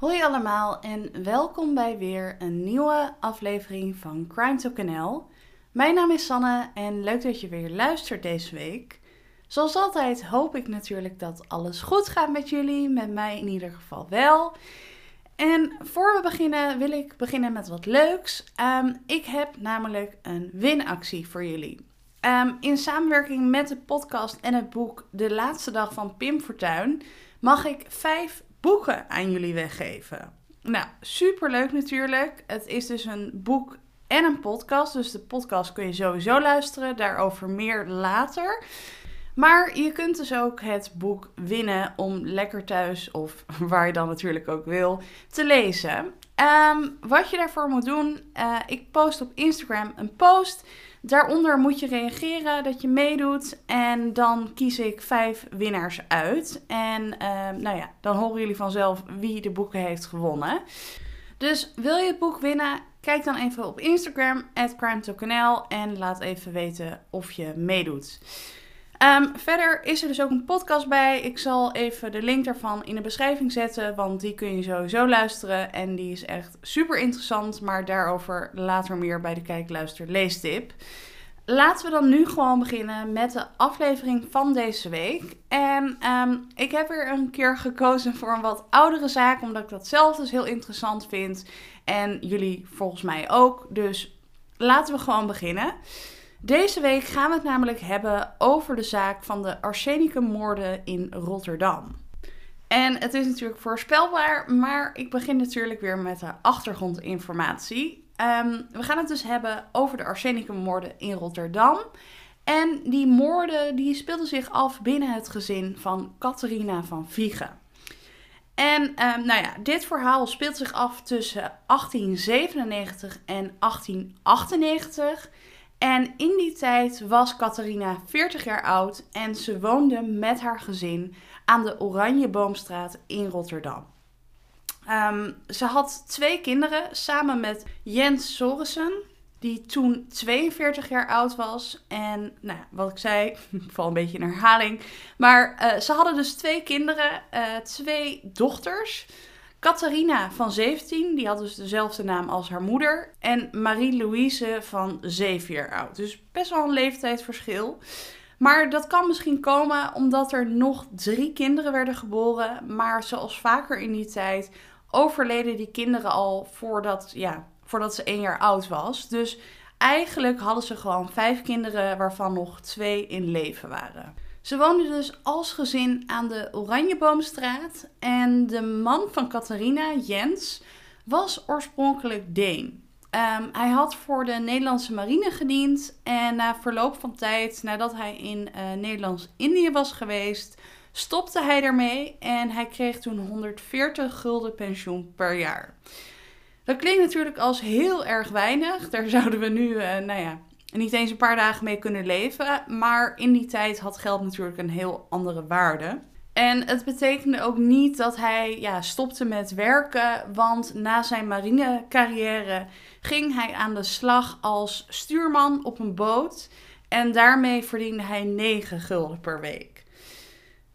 Hoi allemaal en welkom bij weer een nieuwe aflevering van Crime Talk NL. Mijn naam is Sanne en leuk dat je weer luistert deze week. Zoals altijd hoop ik natuurlijk dat alles goed gaat met jullie, met mij in ieder geval wel. En voor we beginnen wil ik beginnen met wat leuks. Ehm, ik heb namelijk een winactie voor jullie. Ehm, in samenwerking met de podcast en het boek De Laatste Dag van Pim Fortuyn mag ik vijf boeken aan jullie weggeven. Nou, superleuk natuurlijk. Het is dus een boek en een podcast. Dus de podcast kun je sowieso luisteren. Daarover meer later. Maar je kunt dus ook het boek winnen om lekker thuis of waar je dan natuurlijk ook wil te lezen. Ehm, wat je daarvoor moet doen, uh, ik post op Instagram een post. Daaronder moet je reageren dat je meedoet en dan kies ik vijf winnaars uit. En ehm, nou ja, dan horen jullie vanzelf wie de boeken heeft gewonnen. Dus wil je het boek winnen? Kijk dan even op Instagram, @crime en laat even weten of je meedoet. Um, verder is er dus ook een podcast bij. Ik zal even de link daarvan in de beschrijving zetten, want die kun je sowieso luisteren. En die is echt super interessant, maar daarover later meer bij de Kijk, Luister, Leestip. Laten we dan nu gewoon beginnen met de aflevering van deze week. En um, ik heb weer een keer gekozen voor een wat oudere zaak, omdat ik dat zelf dus heel interessant vind. En jullie volgens mij ook. Dus laten we gewoon beginnen. Deze week gaan we het namelijk hebben over de zaak van de arsenicummoorden in Rotterdam. En het is natuurlijk voorspelbaar, maar ik begin natuurlijk weer met de achtergrondinformatie. Um, we gaan het dus hebben over de arsenicummoorden in Rotterdam. En die moorden die speelden zich af binnen het gezin van Catharina van Viegen. En um, nou ja, dit verhaal speelt zich af tussen 1897 en 1898. En in die tijd was Catharina 40 jaar oud en ze woonde met haar gezin aan de Oranjeboomstraat in Rotterdam. Um, ze had twee kinderen samen met Jens Sorensen, die toen 42 jaar oud was. En nou, wat ik zei, ik val een beetje in herhaling. Maar uh, ze hadden dus twee kinderen, uh, twee dochters. Catharina van 17, die had dus dezelfde naam als haar moeder. En Marie-Louise van 7 jaar oud. Dus best wel een leeftijdsverschil. Maar dat kan misschien komen omdat er nog drie kinderen werden geboren. Maar zoals vaker in die tijd overleden die kinderen al voordat, ja, voordat ze één jaar oud was. Dus eigenlijk hadden ze gewoon vijf kinderen waarvan nog twee in leven waren. Ze woonden dus als gezin aan de Oranjeboomstraat. En de man van Catharina, Jens, was oorspronkelijk Deen. Um, hij had voor de Nederlandse marine gediend. En na verloop van tijd, nadat hij in uh, Nederlands-Indië was geweest, stopte hij ermee. En hij kreeg toen 140 gulden pensioen per jaar. Dat klinkt natuurlijk als heel erg weinig. Daar zouden we nu, uh, nou ja, niet eens een paar dagen mee kunnen leven. Maar in die tijd had geld natuurlijk een heel andere waarde. En het betekende ook niet dat hij ja, stopte met werken, want na zijn marinecarrière ging hij aan de slag als stuurman op een boot. En daarmee verdiende hij 9 gulden per week.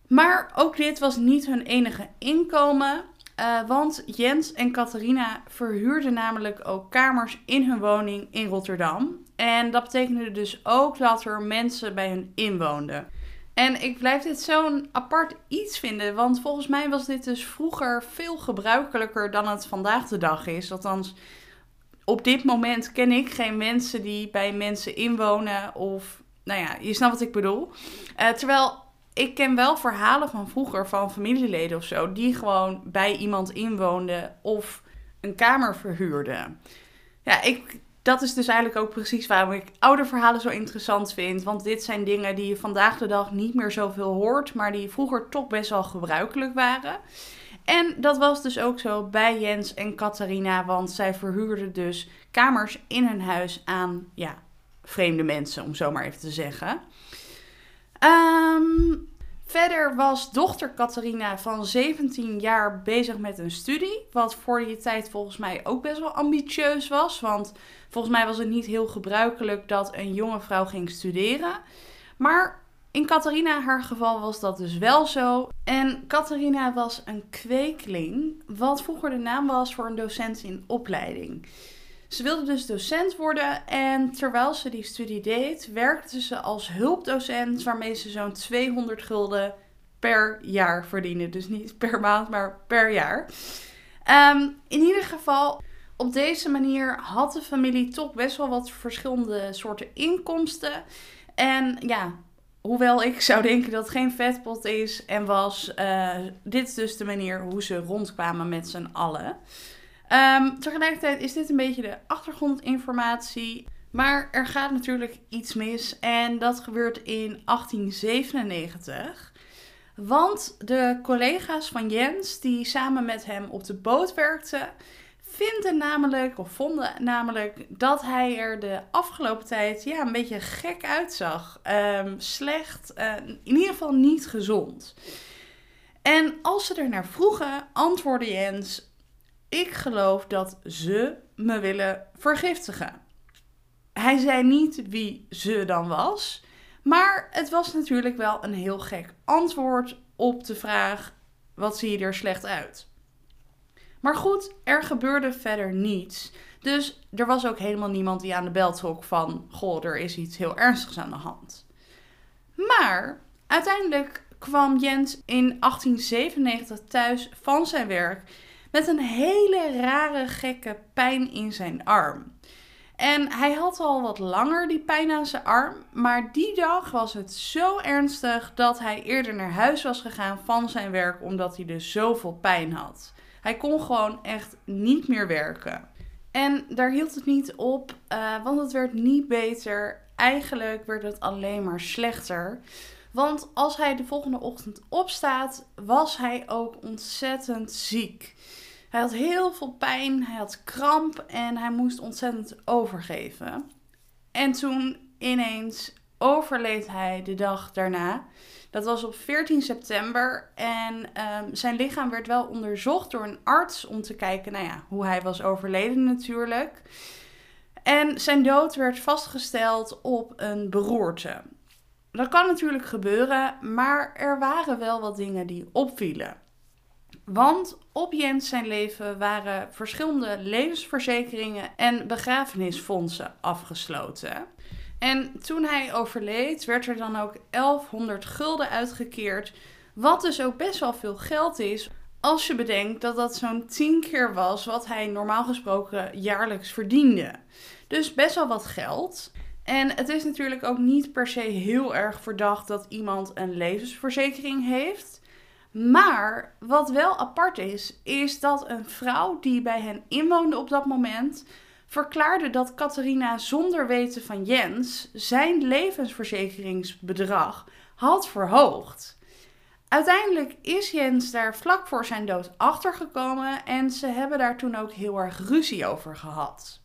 Maar ook dit was niet hun enige inkomen. Uh, want Jens en Catharina verhuurden namelijk ook kamers in hun woning in Rotterdam. En dat betekende dus ook dat er mensen bij hun inwoonden. En ik blijf dit zo'n apart iets vinden, want volgens mij was dit dus vroeger veel gebruikelijker dan het vandaag de dag is. Althans, op dit moment ken ik geen mensen die bij mensen inwonen of, nou ja, je snapt wat ik bedoel. Uh, terwijl ik ken wel verhalen van vroeger van familieleden of zo, die gewoon bij iemand inwoonden of een kamer verhuurden. Ja, ik, dat is dus eigenlijk ook precies waarom ik oude verhalen zo interessant vind. Want dit zijn dingen die je vandaag de dag niet meer zoveel hoort, maar die vroeger toch best wel gebruikelijk waren. En dat was dus ook zo bij Jens en Catharina, want zij verhuurden dus kamers in hun huis aan ja, vreemde mensen, om zo maar even te zeggen. Um, verder was dochter Catharina van 17 jaar bezig met een studie. Wat voor die tijd volgens mij ook best wel ambitieus was. Want volgens mij was het niet heel gebruikelijk dat een jonge vrouw ging studeren. Maar In Catharina haar geval was dat dus wel zo. En Catharina was een kweekeling, wat vroeger de naam was voor een docent in opleiding. Ze wilde dus docent worden en terwijl ze die studie deed, werkte ze als hulpdocent waarmee ze zo'n 200 gulden per jaar verdiende. Dus niet per maand, maar per jaar. Ehm, in ieder geval, op deze manier had de familie toch best wel wat verschillende soorten inkomsten. En ja, hoewel ik zou denken dat het geen vetpot is en was, uh, dit is dus de manier hoe ze rondkwamen met z'n allen. Um, tegelijkertijd is dit een beetje de achtergrondinformatie. Maar er gaat natuurlijk iets mis en dat gebeurt in 1897. Want de collega's van Jens, die samen met hem op de boot werkten, vinden namelijk, of vonden namelijk, dat hij er de afgelopen tijd ja, een beetje gek uitzag. Um, slecht, uh, in ieder geval niet gezond. En als ze er naar vroegen, antwoordde Jens: Ik geloof dat ze me willen vergiftigen. Hij zei niet wie ze dan was, maar het was natuurlijk wel een heel gek antwoord op de vraag: wat zie je er slecht uit? Maar goed, er gebeurde verder niets. Dus er was ook helemaal niemand die aan de bel trok van: goh, er is iets heel ernstigs aan de hand. Maar uiteindelijk kwam Jens in 1897 thuis van zijn werk met een hele rare, gekke pijn in zijn arm. En hij had al wat langer die pijn aan zijn arm, maar die dag was het zo ernstig dat hij eerder naar huis was gegaan van zijn werk omdat hij dus zoveel pijn had. Hij kon gewoon echt niet meer werken. En daar hield het niet op, uh, want het werd niet beter. Eigenlijk werd het alleen maar slechter. Want als hij de volgende ochtend opstaat, was hij ook ontzettend ziek. Hij had heel veel pijn, hij had kramp en hij moest ontzettend overgeven. En toen ineens overleed hij de dag daarna. Dat was op 14 september en um, zijn lichaam werd wel onderzocht door een arts om te kijken nou ja, hoe hij was overleden natuurlijk. En zijn dood werd vastgesteld op een beroerte. Dat kan natuurlijk gebeuren, maar er waren wel wat dingen die opvielen. Want op Jens zijn leven waren verschillende levensverzekeringen en begrafenisfondsen afgesloten. En toen hij overleed, werd er dan ook 1100 gulden uitgekeerd. Wat dus ook best wel veel geld is. Als je bedenkt dat dat zo'n 10 keer was wat hij normaal gesproken jaarlijks verdiende. Dus best wel wat geld. En het is natuurlijk ook niet per se heel erg verdacht dat iemand een levensverzekering heeft. Maar wat wel apart is, is dat een vrouw die bij hen inwoonde op dat moment verklaarde dat Catharina zonder weten van Jens zijn levensverzekeringsbedrag had verhoogd. Uiteindelijk is Jens daar vlak voor zijn dood achtergekomen en ze hebben daar toen ook heel erg ruzie over gehad.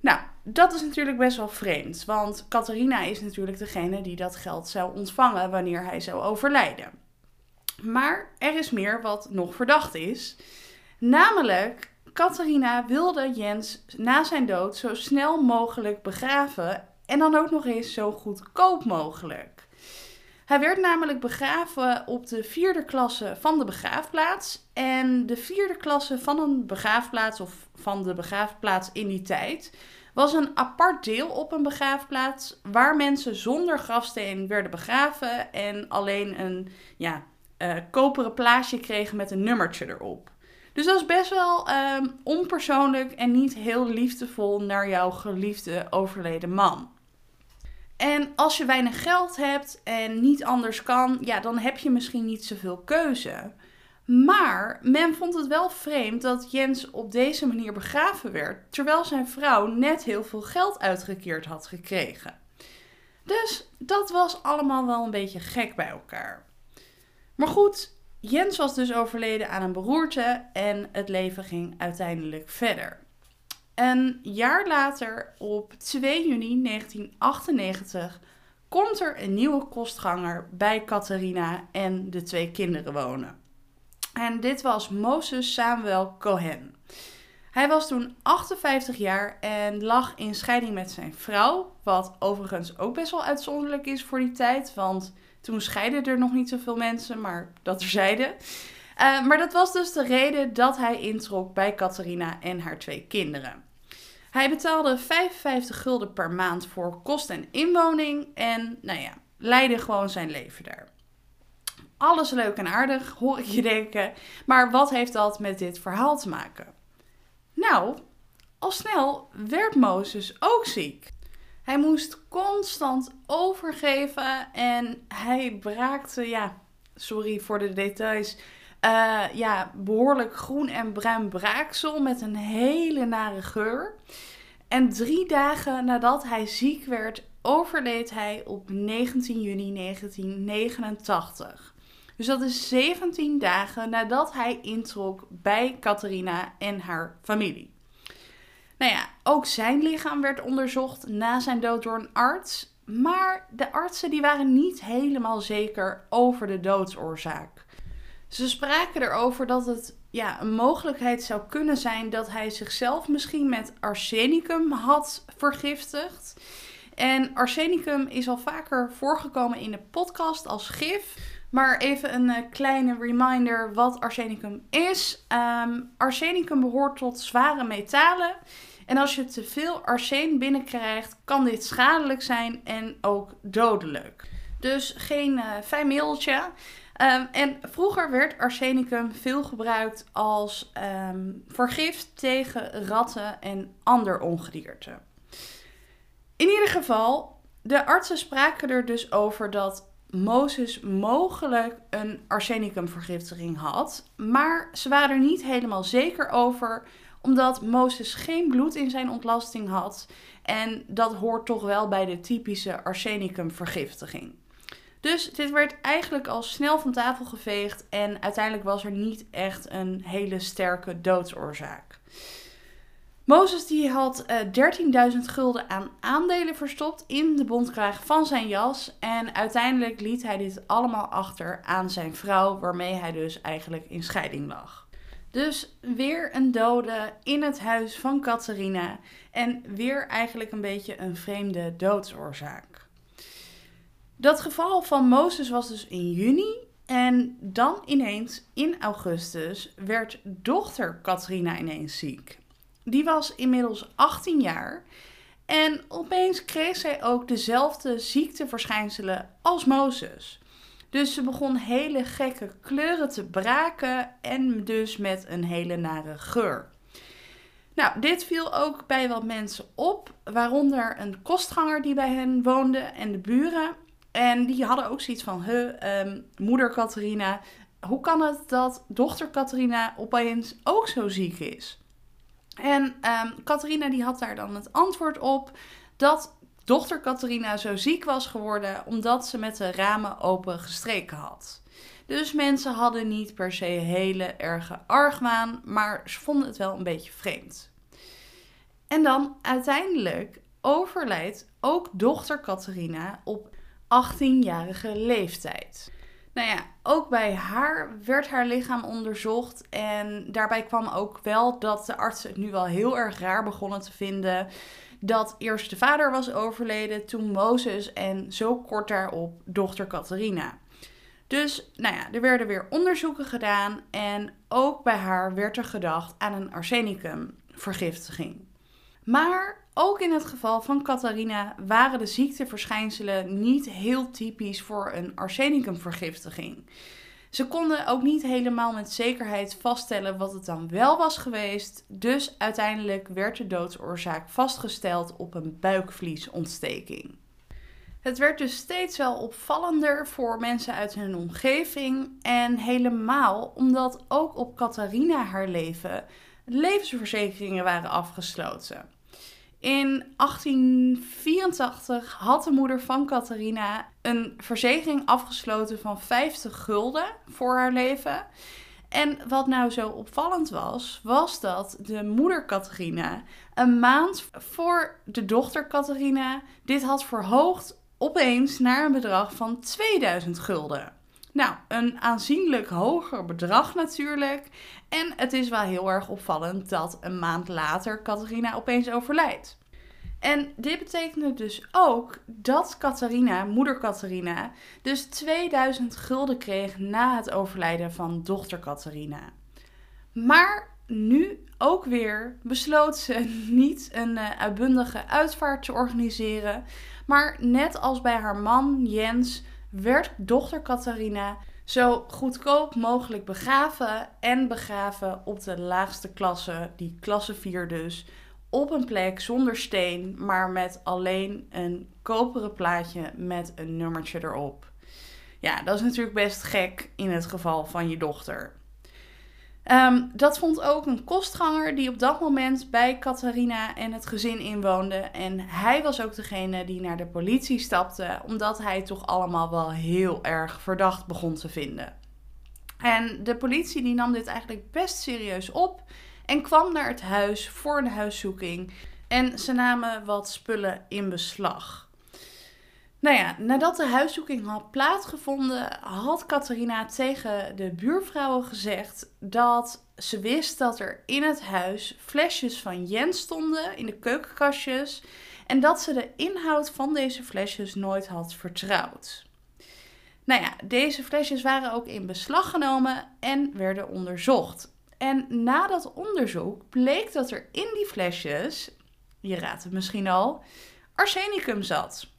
Nou, dat is natuurlijk best wel vreemd, want Catharina is natuurlijk degene die dat geld zou ontvangen wanneer hij zou overlijden. Maar er is meer wat nog verdacht is. Namelijk Catharina wilde Jens na zijn dood zo snel mogelijk begraven en dan ook nog eens zo goedkoop mogelijk. Hij werd namelijk begraven op de vierde klasse van de begraafplaats. En de vierde klasse van een begraafplaats, of van de begraafplaats in die tijd, was een apart deel op een begraafplaats waar mensen zonder grafsteen werden begraven en alleen een ja, uh, koperen plaatje kregen met een nummertje erop. Dus dat is best wel um, onpersoonlijk en niet heel liefdevol naar jouw geliefde overleden man. En als je weinig geld hebt en niet anders kan, ja, dan heb je misschien niet zoveel keuze. Maar men vond het wel vreemd dat Jens op deze manier begraven werd, terwijl zijn vrouw net heel veel geld uitgekeerd had gekregen. Dus dat was allemaal wel een beetje gek bij elkaar. Maar goed, Jens was dus overleden aan een beroerte en het leven ging uiteindelijk verder. Een jaar later, op 2 juni 1998, komt er een nieuwe kostganger bij Catharina en de twee kinderen wonen. En dit was Moses Samuel Cohen. Hij was toen 58 jaar en lag in scheiding met zijn vrouw. Wat overigens ook best wel uitzonderlijk is voor die tijd. Want toen scheiden er nog niet zoveel mensen, maar dat terzijde. Uh, maar dat was dus de reden dat hij introk bij Catharina en haar twee kinderen. Hij betaalde 55 gulden per maand voor kost en inwoning en, nou ja, leidde gewoon zijn leven daar. Alles leuk en aardig, hoor ik je denken. Maar wat heeft dat met dit verhaal te maken? Nou, al snel werd Mozes ook ziek. Hij moest constant overgeven en hij braakte, ja, sorry voor de details, uh, ja, behoorlijk groen en bruin braaksel met een hele nare geur. En drie dagen nadat hij ziek werd, overleed hij op 19 juni 1989. Dus dat is 17 dagen nadat hij introk bij Catharina en haar familie. Nou ja, ook zijn lichaam werd onderzocht na zijn dood door een arts. Maar de artsen die waren niet helemaal zeker over de doodsoorzaak. Ze spraken erover dat het ja, een mogelijkheid zou kunnen zijn dat hij zichzelf misschien met arsenicum had vergiftigd. En arsenicum is al vaker voorgekomen in de podcast als gif. Maar even een uh, kleine reminder wat arsenicum is. Um, arsenicum behoort tot zware metalen. En als je te veel arsen binnenkrijgt, kan dit schadelijk zijn en ook dodelijk. Dus geen uh, fijn middeltje. Um, en vroeger werd arsenicum veel gebruikt als um, vergif tegen ratten en ander ongedierte. In ieder geval, de artsen spraken er dus over dat Mozes mogelijk een arsenicumvergiftiging had, maar ze waren er niet helemaal zeker over, omdat Mozes geen bloed in zijn ontlasting had en dat hoort toch wel bij de typische arsenicumvergiftiging. Dus dit werd eigenlijk al snel van tafel geveegd en uiteindelijk was er niet echt een hele sterke doodsoorzaak. Mozes die had uh, 13.000 gulden aan aandelen verstopt in de bondkraag van zijn jas. En uiteindelijk liet hij dit allemaal achter aan zijn vrouw, waarmee hij dus eigenlijk in scheiding lag. Dus weer een dode in het huis van Catharina. En weer eigenlijk een beetje een vreemde doodsoorzaak. Dat geval van Mozes was dus in juni. En dan ineens in augustus werd dochter Katrina ineens ziek. Die was inmiddels 18 jaar. En opeens kreeg zij ook dezelfde ziekteverschijnselen als Mozes. Dus ze begon hele gekke kleuren te braken en dus met een hele nare geur. Nou, dit viel ook bij wat mensen op, waaronder een kostganger die bij hen woonde en de buren. En die hadden ook zoiets van, huh, um, moeder Catharina, hoe kan het dat dochter Catharina opeens ook zo ziek is? En um, die had daar dan het antwoord op dat dochter Catharina zo ziek was geworden omdat ze met de ramen open gestreken had. Dus mensen hadden niet per se hele erge argwaan, maar ze vonden het wel een beetje vreemd. En dan uiteindelijk overlijdt ook dochter Catharina op 18-jarige leeftijd. Nou ja, ook bij haar werd haar lichaam onderzocht. En daarbij kwam ook wel dat de artsen het nu wel heel erg raar begonnen te vinden. Dat eerst de vader was overleden, toen Mozes en zo kort daarop dochter Catharina. Dus, nou ja, er werden weer onderzoeken gedaan. En ook bij haar werd er gedacht aan een arsenicumvergiftiging. Maar ook in het geval van Catharina waren de ziekteverschijnselen niet heel typisch voor een arsenicumvergiftiging. Ze konden ook niet helemaal met zekerheid vaststellen wat het dan wel was geweest, dus uiteindelijk werd de doodsoorzaak vastgesteld op een buikvliesontsteking. Het werd dus steeds wel opvallender voor mensen uit hun omgeving en helemaal omdat ook op Catharina haar leven levensverzekeringen waren afgesloten. In 1884 had de moeder van Catharina een verzekering afgesloten van 50 gulden voor haar leven. En wat nou zo opvallend was, was dat de moeder Catharina een maand voor de dochter Catharina dit had verhoogd opeens naar een bedrag van 2000 gulden. Nou, een aanzienlijk hoger bedrag natuurlijk. En het is wel heel erg opvallend dat een maand later Catharina opeens overlijdt. En dit betekende dus ook dat Catharina, moeder Catharina, dus 2000 gulden kreeg na het overlijden van dochter Catharina. Maar nu ook weer besloot ze niet een uh, uitbundige uitvaart te organiseren, maar net als bij haar man Jens werd dochter Catharina zo goedkoop mogelijk begraven en begraven op de laagste klasse, die klasse 4 dus, op een plek zonder steen, maar met alleen een koperen plaatje met een nummertje erop. Ja, dat is natuurlijk best gek in het geval van je dochter. Ehm, dat vond ook een kostganger die op dat moment bij Catharina en het gezin inwoonde. En hij was ook degene die naar de politie stapte, omdat hij toch allemaal wel heel erg verdacht begon te vinden. En de politie die nam dit eigenlijk best serieus op en kwam naar het huis voor een huiszoeking. En ze namen wat spullen in beslag. Nou ja, nadat de huiszoeking had plaatsgevonden, had Catharina tegen de buurvrouwen gezegd dat ze wist dat er in het huis flesjes van Jens stonden in de keukenkastjes en dat ze de inhoud van deze flesjes nooit had vertrouwd. Nou ja, deze flesjes waren ook in beslag genomen en werden onderzocht. En na dat onderzoek bleek dat er in die flesjes, je raadt het misschien al, arsenicum zat.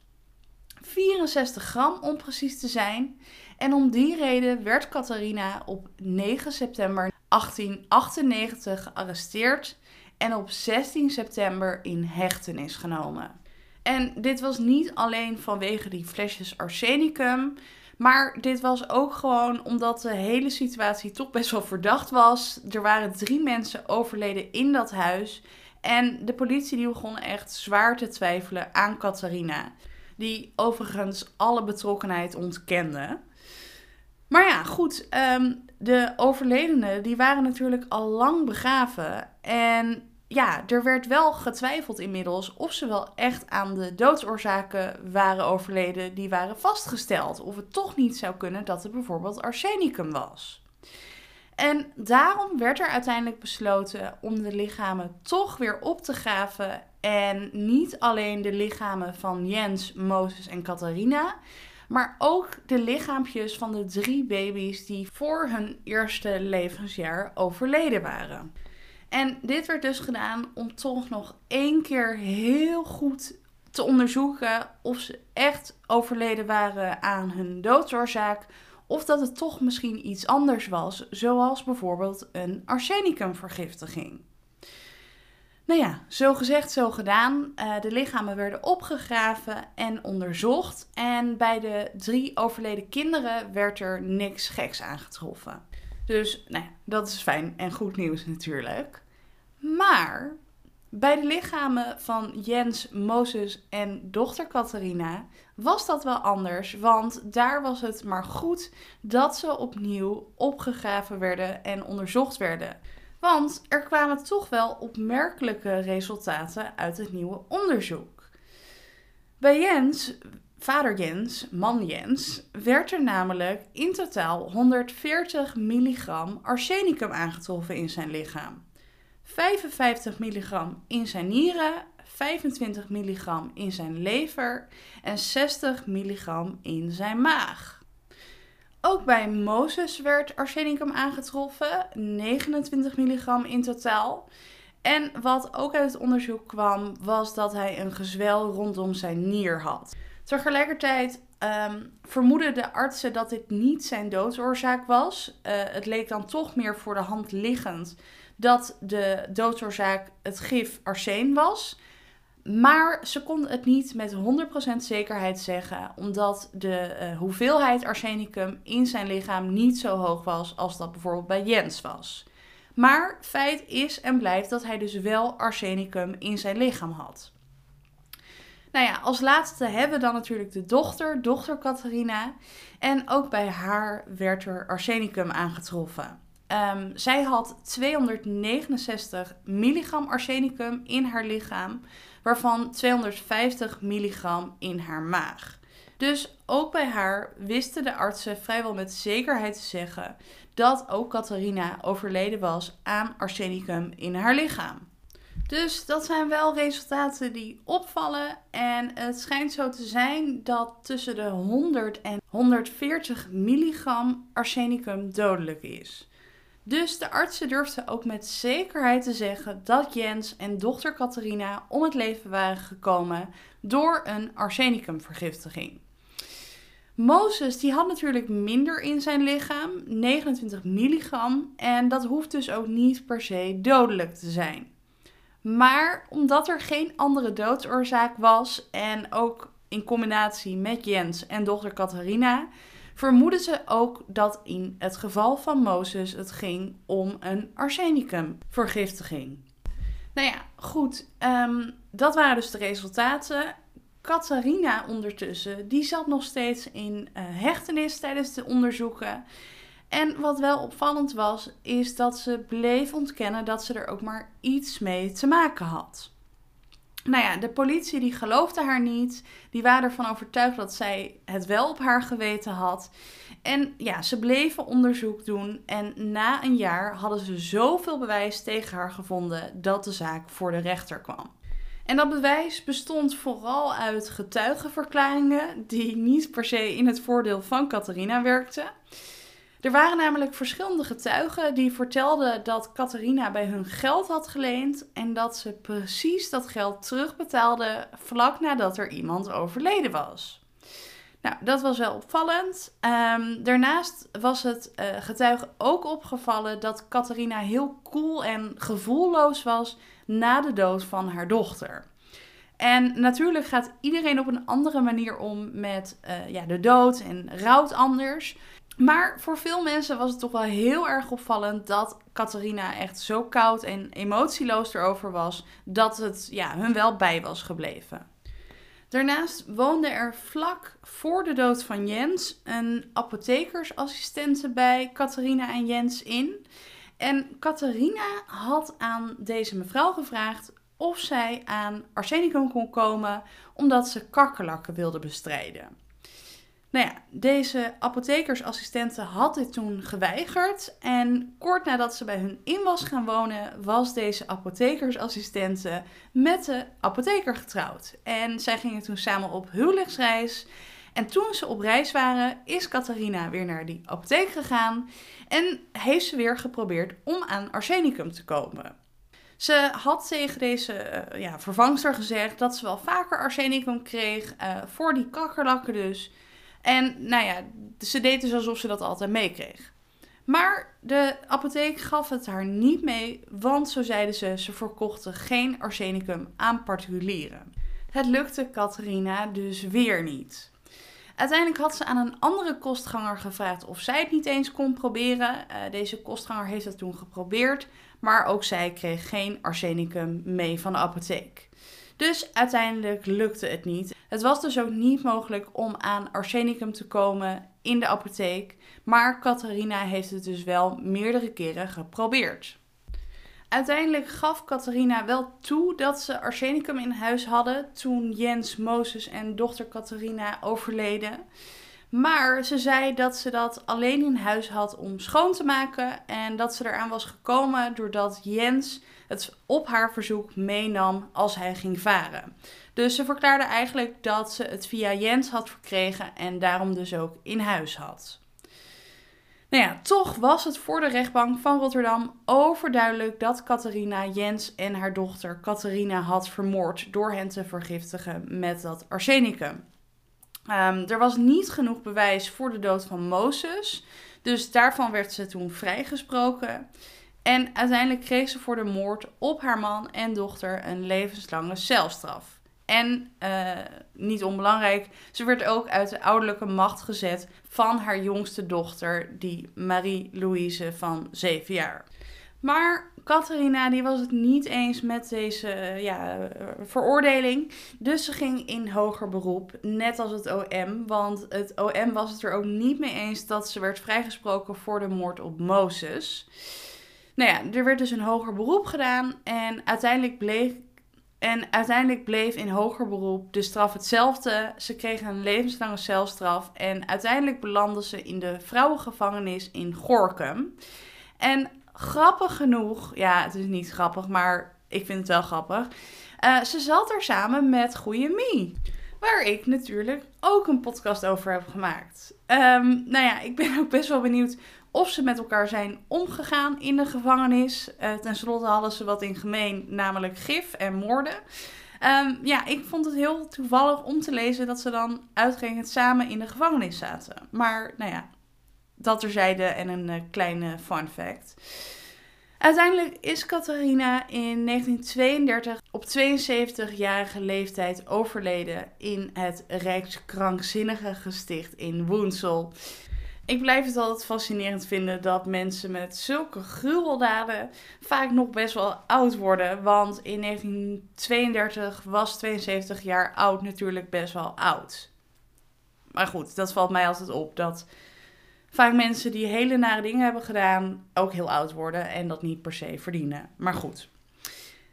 64 gram om precies te zijn. En om die reden werd Catharina op 9 september 1898 gearresteerd en op 16 september in hechtenis genomen. En dit was niet alleen vanwege die flesjes arsenicum, maar dit was ook gewoon omdat de hele situatie toch best wel verdacht was. Er waren drie mensen overleden in dat huis en de politie die begon echt zwaar te twijfelen aan Catharina die overigens alle betrokkenheid ontkende. Maar ja, goed, ehm, de overledenen die waren natuurlijk al lang begraven. En ja, er werd wel getwijfeld inmiddels of ze wel echt aan de doodsoorzaken waren overleden die waren vastgesteld. Of het toch niet zou kunnen dat het bijvoorbeeld arsenicum was. En daarom werd er uiteindelijk besloten om de lichamen toch weer op te graven. En niet alleen de lichamen van Jens, Mozes en Catharina, maar ook de lichaampjes van de drie baby's die voor hun eerste levensjaar overleden waren. En dit werd dus gedaan om toch nog één keer heel goed te onderzoeken of ze echt overleden waren aan hun doodsoorzaak of dat het toch misschien iets anders was, zoals bijvoorbeeld een arsenicumvergiftiging. Nou ja, zo gezegd, zo gedaan. Uh, de lichamen werden opgegraven en onderzocht. En bij de drie overleden kinderen werd er niks geks aangetroffen. Dus nou ja, dat is fijn en goed nieuws natuurlijk. Maar bij de lichamen van Jens, Mozes en dochter Catharina was dat wel anders, want daar was het maar goed dat ze opnieuw opgegraven werden en onderzocht werden. Want er kwamen toch wel opmerkelijke resultaten uit het nieuwe onderzoek. Bij Jens, vader Jens, man Jens, werd er namelijk in totaal 140 milligram arsenicum aangetroffen in zijn lichaam. 55 milligram in zijn nieren, 25 milligram in zijn lever en 60 milligram in zijn maag. Ook bij Mozes werd arsenicum aangetroffen, 29 milligram in totaal. En wat ook uit het onderzoek kwam, was dat hij een gezwel rondom zijn nier had. Tegelijkertijd um, vermoeden de artsen dat dit niet zijn doodsoorzaak was. Uh, het leek dan toch meer voor de hand liggend dat de doodsoorzaak het gif arsen was. Maar ze konden het niet met 100% zekerheid zeggen, omdat de uh, hoeveelheid arsenicum in zijn lichaam niet zo hoog was als dat bijvoorbeeld bij Jens was. Maar feit is en blijft dat hij dus wel arsenicum in zijn lichaam had. Nou ja, als laatste hebben we dan natuurlijk de dochter, dochter Catharina. En ook bij haar werd er arsenicum aangetroffen. Um, zij had 269 milligram arsenicum in haar lichaam, waarvan 250 milligram in haar maag. Dus ook bij haar wisten de artsen vrijwel met zekerheid te zeggen dat ook Catharina overleden was aan arsenicum in haar lichaam. Dus dat zijn wel resultaten die opvallen. En het schijnt zo te zijn dat tussen de 100 en 140 milligram arsenicum dodelijk is. Dus de artsen durfden ook met zekerheid te zeggen dat Jens en dochter Catharina om het leven waren gekomen door een arsenicumvergiftiging. Mozes die had natuurlijk minder in zijn lichaam, 29 milligram, en dat hoeft dus ook niet per se dodelijk te zijn. Maar omdat er geen andere doodsoorzaak was en ook in combinatie met Jens en dochter Catharina, vermoeden ze ook dat in het geval van Mozes het ging om een arsenicumvergiftiging. Nou ja, goed. Um, dat waren dus de resultaten. Catharina ondertussen, die zat nog steeds in uh, hechtenis tijdens de onderzoeken. En wat wel opvallend was, is dat ze bleef ontkennen dat ze er ook maar iets mee te maken had. Nou ja, de politie die geloofde haar niet. Die waren ervan overtuigd dat zij het wel op haar geweten had. En ja, ze bleven onderzoek doen. En na een jaar hadden ze zoveel bewijs tegen haar gevonden dat de zaak voor de rechter kwam. En dat bewijs bestond vooral uit getuigenverklaringen die niet per se in het voordeel van Catharina werkten. Er waren namelijk verschillende getuigen die vertelden dat Catharina bij hun geld had geleend en dat ze precies dat geld terugbetaalde vlak nadat er iemand overleden was. Nou, dat was wel opvallend. Ehm, daarnaast was het uh, getuigen ook opgevallen dat Catharina heel cool en gevoelloos was na de dood van haar dochter. En natuurlijk gaat iedereen op een andere manier om met uh, ja, de dood en rouwt anders. Maar voor veel mensen was het toch wel heel erg opvallend dat Catharina echt zo koud en emotieloos erover was dat het ja, hun wel bij was gebleven. Daarnaast woonde er vlak voor de dood van Jens een apothekersassistente bij Catharina en Jens in. En Catharina had aan deze mevrouw gevraagd of zij aan arsenicum kon komen omdat ze kakkerlakken wilde bestrijden. Nou ja, deze apothekersassistente had dit toen geweigerd. En kort nadat ze bij hun in was gaan wonen, was deze apothekersassistente met de apotheker getrouwd. En zij gingen toen samen op huwelijksreis. En toen ze op reis waren, is Catharina weer naar die apotheek gegaan en heeft ze weer geprobeerd om aan arsenicum te komen. Ze had tegen deze uh, ja, vervangster gezegd dat ze wel vaker arsenicum kreeg, uh, voor die kakkerlakken dus. En nou ja, ze deed dus alsof ze dat altijd meekreeg. Maar de apotheek gaf het haar niet mee, want zo zeiden ze, ze verkochten geen arsenicum aan particulieren. Het lukte Catharina dus weer niet. Uiteindelijk had ze aan een andere kostganger gevraagd of zij het niet eens kon proberen. Uh, deze kostganger heeft het toen geprobeerd, maar ook zij kreeg geen arsenicum mee van de apotheek. Dus uiteindelijk lukte het niet. Het was dus ook niet mogelijk om aan arsenicum te komen in de apotheek, maar Catharina heeft het dus wel meerdere keren geprobeerd. Uiteindelijk gaf Catharina wel toe dat ze arsenicum in huis hadden toen Jens, Mozes en dochter Catharina overleden. Maar ze zei dat ze dat alleen in huis had om schoon te maken en dat ze eraan was gekomen doordat Jens het op haar verzoek meenam als hij ging varen. Dus ze verklaarde eigenlijk dat ze het via Jens had verkregen en daarom dus ook in huis had. Nou ja, toch was het voor de rechtbank van Rotterdam overduidelijk dat Catharina Jens en haar dochter Catharina had vermoord door hen te vergiftigen met dat arsenicum. Um, er was niet genoeg bewijs voor de dood van Mozes, dus daarvan werd ze toen vrijgesproken. En uiteindelijk kreeg ze voor de moord op haar man en dochter een levenslange celstraf. En uh, niet onbelangrijk, ze werd ook uit de ouderlijke macht gezet van haar jongste dochter, die Marie-Louise van 7 jaar. Maar Catharina die was het niet eens met deze ja, veroordeling. Dus ze ging in hoger beroep, net als het OM. Want het OM was het er ook niet mee eens dat ze werd vrijgesproken voor de moord op Mozes. Nou ja, er werd dus een hoger beroep gedaan. En uiteindelijk bleek En uiteindelijk bleef in hoger beroep de straf hetzelfde. Ze kregen een levenslange celstraf. En uiteindelijk belanden ze in de vrouwengevangenis in Gorkum. En grappig genoeg, ja, het is niet grappig, maar ik vind het wel grappig. Uh, ze zat er samen met Goeie Mie. Waar ik natuurlijk ook een podcast over heb gemaakt. Um, nou ja, ik ben ook best wel benieuwd of ze met elkaar zijn omgegaan in de gevangenis. Uh, ten slotte hadden ze wat in gemeen, namelijk gif en moorden. Um, ja, ik vond het heel toevallig om te lezen dat ze dan uitgerekend samen in de gevangenis zaten. Maar nou ja, dat terzijde en een uh, kleine fun fact. Uiteindelijk is Catharina in 1932 op 72-jarige leeftijd overleden in het Rijkskrankzinnige gesticht in Woensel. Ik blijf het altijd fascinerend vinden dat mensen met zulke gruweldaden vaak nog best wel oud worden. Want in 1932 was 72 jaar oud natuurlijk best wel oud. Maar goed, dat valt mij altijd op. Dat vaak mensen die hele nare dingen hebben gedaan ook heel oud worden en dat niet per se verdienen. Maar goed.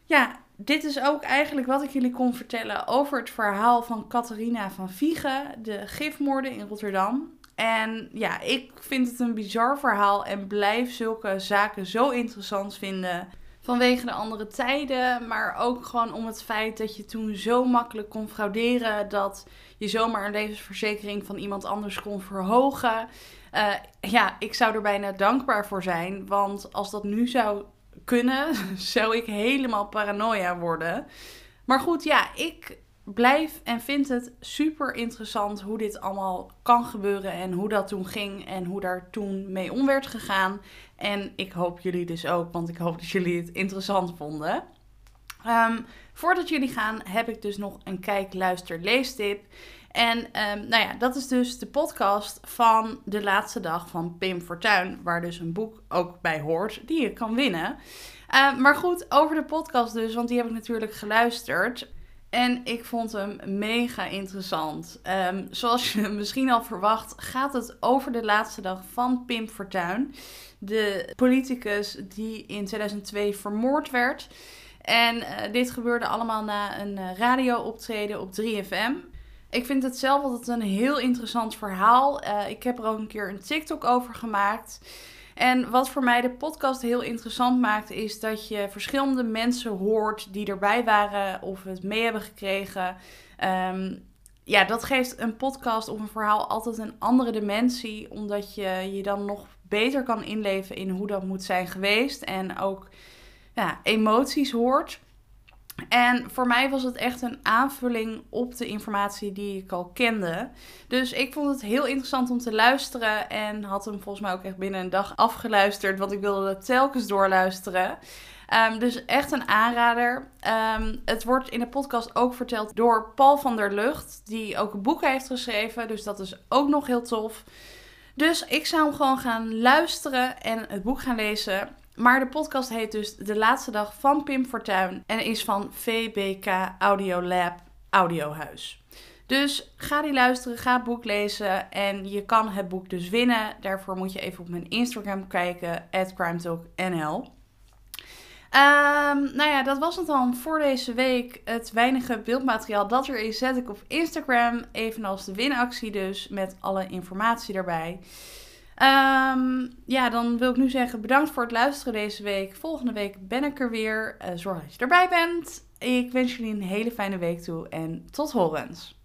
Ja, dit is ook eigenlijk wat ik jullie kon vertellen over het verhaal van Catharina van Viegen, de gifmoorden in Rotterdam. En ja, ik vind het een bizar verhaal en blijf zulke zaken zo interessant vinden. Vanwege de andere tijden, maar ook gewoon om het feit dat je toen zo makkelijk kon frauderen dat je zomaar een levensverzekering van iemand anders kon verhogen. Uh, ja, ik zou er bijna dankbaar voor zijn, want als dat nu zou kunnen, zou ik helemaal paranoia worden. Maar goed, ja, ik blijf en vind het super interessant hoe dit allemaal kan gebeuren en hoe dat toen ging en hoe daar toen mee om werd gegaan. En ik hoop jullie dus ook, want ik hoop dat jullie het interessant vonden. Um, voordat jullie gaan, heb ik dus nog een kijk, luister, leestip. En um, nou ja, dat is dus de podcast van de laatste dag van Pim Fortuyn, waar dus een boek ook bij hoort die je kan winnen. Uh, maar goed, over de podcast dus, want die heb ik natuurlijk geluisterd. En ik vond hem mega interessant. Um, zoals je misschien al verwacht, gaat het over de laatste dag van Pim Fortuyn. De politicus die in 2002 vermoord werd. En uh, dit gebeurde allemaal na een uh, radiooptreden op 3FM. Ik vind het zelf altijd een heel interessant verhaal. Uh, ik heb er ook een keer een TikTok over gemaakt. En wat voor mij de podcast heel interessant maakt, is dat je verschillende mensen hoort die erbij waren of het mee hebben gekregen. Um, ja, dat geeft een podcast of een verhaal altijd een andere dimensie, omdat je je dan nog beter kan inleven in hoe dat moet zijn geweest en ook ja, emoties hoort. En voor mij was het echt een aanvulling op de informatie die ik al kende. Dus ik vond het heel interessant om te luisteren. En had hem volgens mij ook echt binnen een dag afgeluisterd. Want ik wilde telkens doorluisteren. Um, dus echt een aanrader. Um, het wordt in de podcast ook verteld door Paul van der Lucht. Die ook een boek heeft geschreven. Dus dat is ook nog heel tof. Dus ik zou hem gewoon gaan luisteren en het boek gaan lezen. Maar de podcast heet dus De Laatste Dag van Pim Fortuyn en is van VBK Audiolab Audiohuis. Dus ga die luisteren, ga het boek lezen en je kan het boek dus winnen. Daarvoor moet je even op mijn Instagram kijken, crimetalknl. Um, nou ja, dat was het dan voor deze week. Het weinige beeldmateriaal dat er is, zet ik op Instagram. Evenals de winactie dus, met alle informatie daarbij. Um, ja, dan wil ik nu zeggen bedankt voor het luisteren deze week. Volgende week ben ik er weer. Uh, zorg dat je erbij bent. Ik wens jullie een hele fijne week toe en tot horens.